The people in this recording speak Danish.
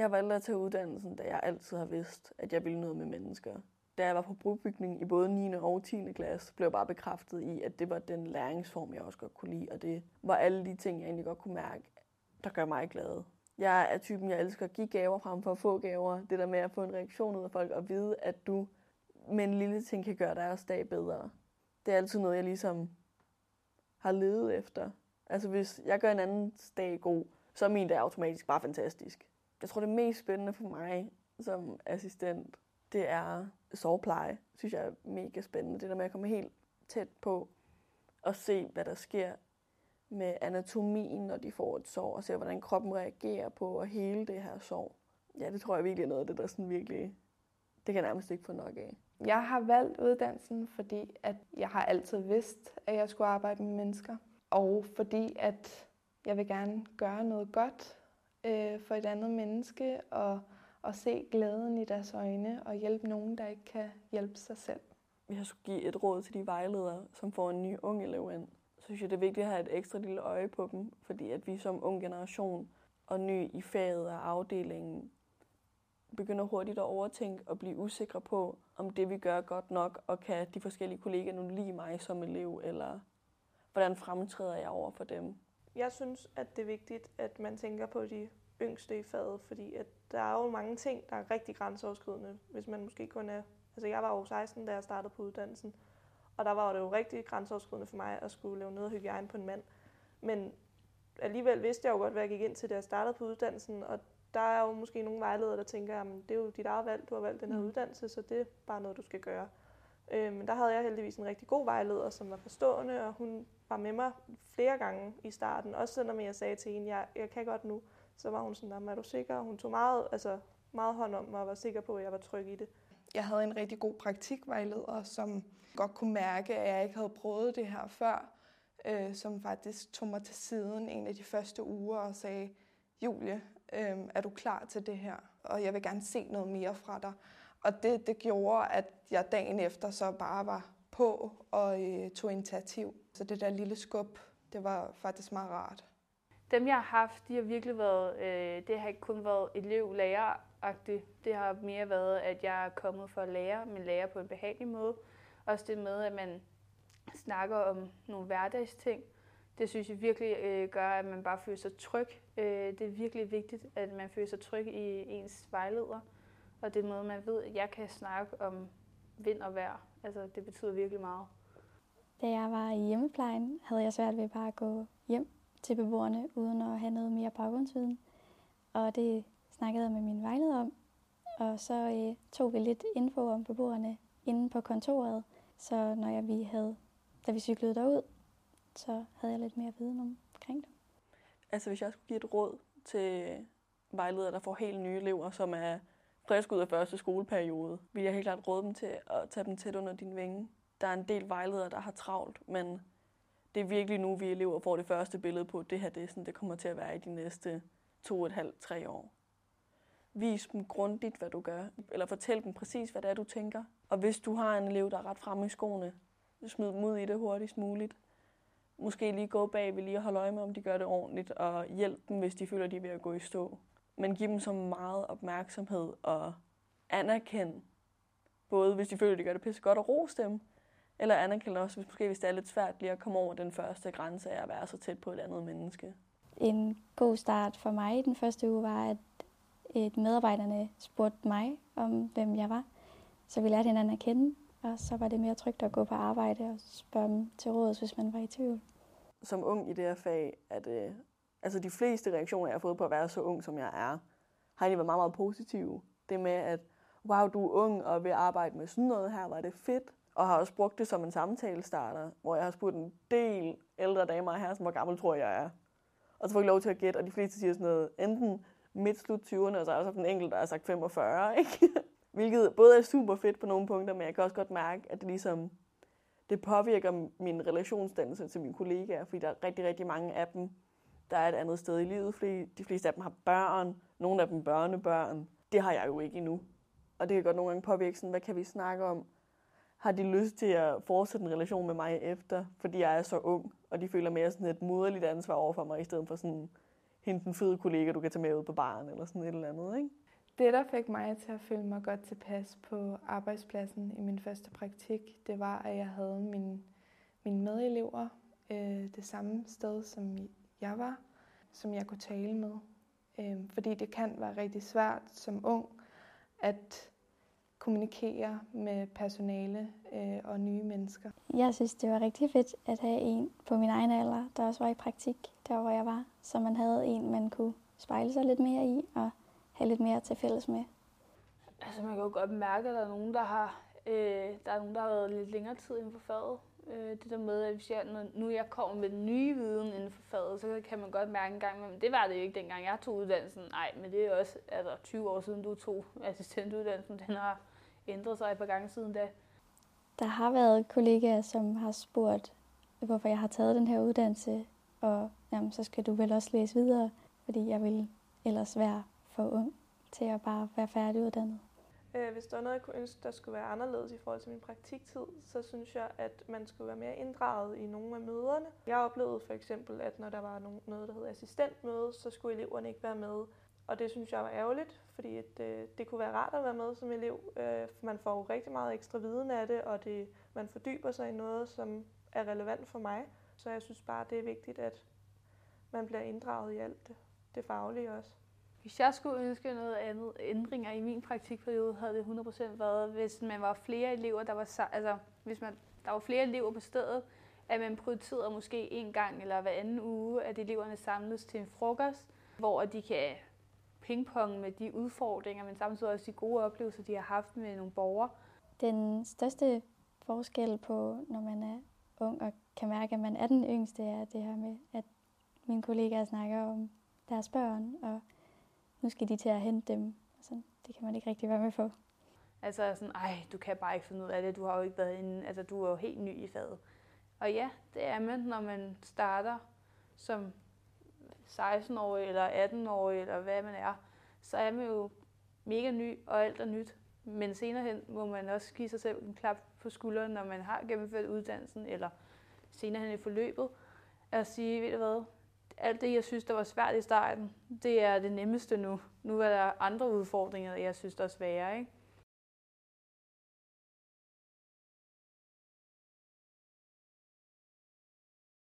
Jeg valgte at tage uddannelsen, da jeg altid har vidst, at jeg ville noget med mennesker. Da jeg var på brugbygning i både 9. og 10. klasse, blev jeg bare bekræftet i, at det var den læringsform, jeg også godt kunne lide. Og det var alle de ting, jeg egentlig godt kunne mærke, der gør mig glad. Jeg er typen, jeg elsker at give gaver frem for at få gaver. Det der med at få en reaktion ud af folk og vide, at du med en lille ting kan gøre deres dag bedre. Det er altid noget, jeg ligesom har levet efter. Altså hvis jeg gør en anden dag god, så er min dag automatisk bare fantastisk. Jeg tror, det mest spændende for mig som assistent, det er sovepleje. synes jeg er mega spændende. Det der med at komme helt tæt på og se, hvad der sker med anatomien, når de får et sår, og se, hvordan kroppen reagerer på at hele det her sår. Ja, det tror jeg virkelig er noget af det, der sådan virkelig, det kan jeg nærmest ikke få nok af. Jeg har valgt uddannelsen, fordi at jeg har altid vidst, at jeg skulle arbejde med mennesker. Og fordi at jeg vil gerne gøre noget godt øh, for et andet menneske, og, og se glæden i deres øjne, og hjælpe nogen, der ikke kan hjælpe sig selv. Hvis jeg skulle give et råd til de vejledere, som får en ny ung elev ind, så synes jeg, det er vigtigt at have et ekstra lille øje på dem, fordi at vi som ung generation og ny i faget og afdelingen begynder hurtigt at overtænke og blive usikre på, om det vi gør er godt nok, og kan de forskellige kollegaer nu lide mig som elev, eller hvordan fremtræder jeg over for dem. Jeg synes, at det er vigtigt, at man tænker på de yngste i faget, fordi at der er jo mange ting, der er rigtig grænseoverskridende, hvis man måske kun er... Altså jeg var jo 16, da jeg startede på uddannelsen, og der var det jo rigtig grænseoverskridende for mig at skulle lave noget hygiejne på en mand. Men alligevel vidste jeg jo godt, hvad jeg gik ind til, da jeg startede på uddannelsen, og der er jo måske nogle vejledere, der tænker, at det er jo dit eget valg, du har valgt den her mm. uddannelse, så det er bare noget, du skal gøre. Øh, men der havde jeg heldigvis en rigtig god vejleder, som var forstående, og hun var med mig flere gange i starten. Også selvom jeg sagde til hende, jeg, jeg kan godt nu, så var hun sådan, er du sikker? Hun tog meget, altså, meget hånd om mig og var sikker på, at jeg var tryg i det. Jeg havde en rigtig god praktikvejleder, som godt kunne mærke, at jeg ikke havde prøvet det her før, øh, som faktisk tog mig til siden en af de første uger og sagde, Julie, øh, er du klar til det her? Og jeg vil gerne se noget mere fra dig. Og det, det gjorde, at jeg dagen efter så bare var på og øh, tog initiativ. Så det der lille skub, det var faktisk meget rart. Dem, jeg har haft, de har virkelig været, øh, det har ikke kun været elev-lærer -agtigt. Det har mere været, at jeg er kommet for at lære, men lære på en behagelig måde. Også det med, at man snakker om nogle hverdagsting. Det synes jeg virkelig øh, gør, at man bare føler sig tryg. Øh, det er virkelig vigtigt, at man føler sig tryg i ens vejleder. Og det er noget, man ved, at jeg kan snakke om vind og vejr. Altså, det betyder virkelig meget. Da jeg var i hjemmeplejen, havde jeg svært ved bare at gå hjem til beboerne, uden at have noget mere baggrundsviden. Og det snakkede jeg med min vejleder om. Og så øh, tog vi lidt info om beboerne inde på kontoret. Så når jeg, vi havde, da vi cyklede derud, så havde jeg lidt mere viden omkring dem. Altså hvis jeg skulle give et råd til vejledere, der får helt nye elever, som er frisk ud af første skoleperiode, vil jeg helt klart råde dem til at tage dem tæt under din vinge. Der er en del vejledere, der har travlt, men det er virkelig nu, vi elever får det første billede på, at det her det er sådan, det kommer til at være i de næste to og et halvt, tre år. Vis dem grundigt, hvad du gør, eller fortæl dem præcis, hvad det er, du tænker. Og hvis du har en elev, der er ret fremme i skoene, smid dem ud i det hurtigst muligt. Måske lige gå bag ved lige at holde øje med, om de gør det ordentligt, og hjælp dem, hvis de føler, de er ved at gå i stå men giv dem så meget opmærksomhed og anerkend, både hvis de føler, at de gør det pisse godt, og rose dem, eller anerkend også, hvis, måske, hvis det er lidt svært lige at komme over den første grænse af at være så tæt på et andet menneske. En god start for mig i den første uge var, at et medarbejderne spurgte mig om, hvem jeg var. Så vi lærte hinanden at kende, og så var det mere trygt at gå på arbejde og spørge dem til råds, hvis man var i tvivl. Som ung i det her fag er det altså de fleste reaktioner, jeg har fået på at være så ung, som jeg er, har egentlig været meget, meget positive. Det med, at wow, du er ung og vil arbejde med sådan noget her, var det fedt. Og har også brugt det som en samtale starter, hvor jeg har spurgt en del ældre damer her, som hvor gammel tror jeg er. Og så får jeg lov til at gætte, og de fleste siger sådan noget, enten midt slut 20'erne, og så er der også en enkelt, der har sagt 45, ikke? Hvilket både er super fedt på nogle punkter, men jeg kan også godt mærke, at det ligesom, det påvirker min relationsdannelse til mine kollegaer, fordi der er rigtig, rigtig mange af dem, der er et andet sted i livet. Fordi de fleste af dem har børn, nogle af dem børnebørn. Det har jeg jo ikke endnu. Og det kan godt nogle gange påvirke sådan, hvad kan vi snakke om? Har de lyst til at fortsætte en relation med mig efter, fordi jeg er så ung, og de føler mere sådan et moderligt ansvar over for mig, i stedet for sådan hende den fede kollega, du kan tage med ud på baren, eller sådan et eller andet, ikke? Det, der fik mig til at føle mig godt tilpas på arbejdspladsen i min første praktik, det var, at jeg havde min, mine medelever øh, det samme sted, som jeg var, som jeg kunne tale med. Øh, fordi det kan være rigtig svært som ung at kommunikere med personale øh, og nye mennesker. Jeg synes, det var rigtig fedt at have en på min egen alder, der også var i praktik, der hvor jeg var. Så man havde en, man kunne spejle sig lidt mere i og have lidt mere til fælles med. Altså man kan jo godt mærke, at der er nogen, der har, øh, der er nogen, der har været lidt længere tid inden for faget. Øh, det der med, at hvis jeg, når, nu jeg kommer med den nye viden inden for faget, så kan man godt mærke en gang, men det var det jo ikke dengang jeg tog uddannelsen. Nej, men det er også altså, 20 år siden, du tog assistentuddannelsen. Den har ændret sig et par gange siden da. Der har været kollegaer, som har spurgt, hvorfor jeg har taget den her uddannelse, og jamen, så skal du vel også læse videre, fordi jeg vil ellers være for ung til at bare være færdiguddannet. Øh, hvis der var noget, jeg kunne ønske, der skulle være anderledes i forhold til min praktiktid, så synes jeg, at man skulle være mere inddraget i nogle af møderne. Jeg oplevede for eksempel, at når der var noget, der hed assistentmøde, så skulle eleverne ikke være med. Og det synes jeg var ærgerligt, fordi at, øh, det kunne være rart at være med som elev. Øh, for man får jo rigtig meget ekstra viden af det, og det, man fordyber sig i noget, som er relevant for mig. Så jeg synes bare, det er vigtigt, at man bliver inddraget i alt det, det faglige også. Hvis jeg skulle ønske noget andet ændringer i min praktikperiode, havde det 100% været, hvis man var flere elever, der var, altså, hvis man, der var flere elever på stedet, at man prioriterede måske en gang eller hver anden uge, at eleverne samles til en frokost, hvor de kan pingpong med de udfordringer, men samtidig også de gode oplevelser, de har haft med nogle borgere. Den største forskel på, når man er ung og kan mærke, at man er den yngste, er det her med, at mine kollegaer snakker om deres børn, og nu skal de til at hente dem. Sådan, det kan man ikke rigtig være med på. Altså sådan, ej, du kan bare ikke finde ud af det, du har jo ikke været inde, altså du er jo helt ny i faget. Og ja, det er man, når man starter som 16-årig eller 18-årig eller hvad man er, så er man jo mega ny, og alt er nyt. Men senere hen må man også give sig selv en klap på skulderen, når man har gennemført uddannelsen, eller senere hen i forløbet, at sige, ved du hvad, alt det, jeg synes, der var svært i starten, det er det nemmeste nu. Nu er der andre udfordringer, jeg synes, der er svære. Ikke?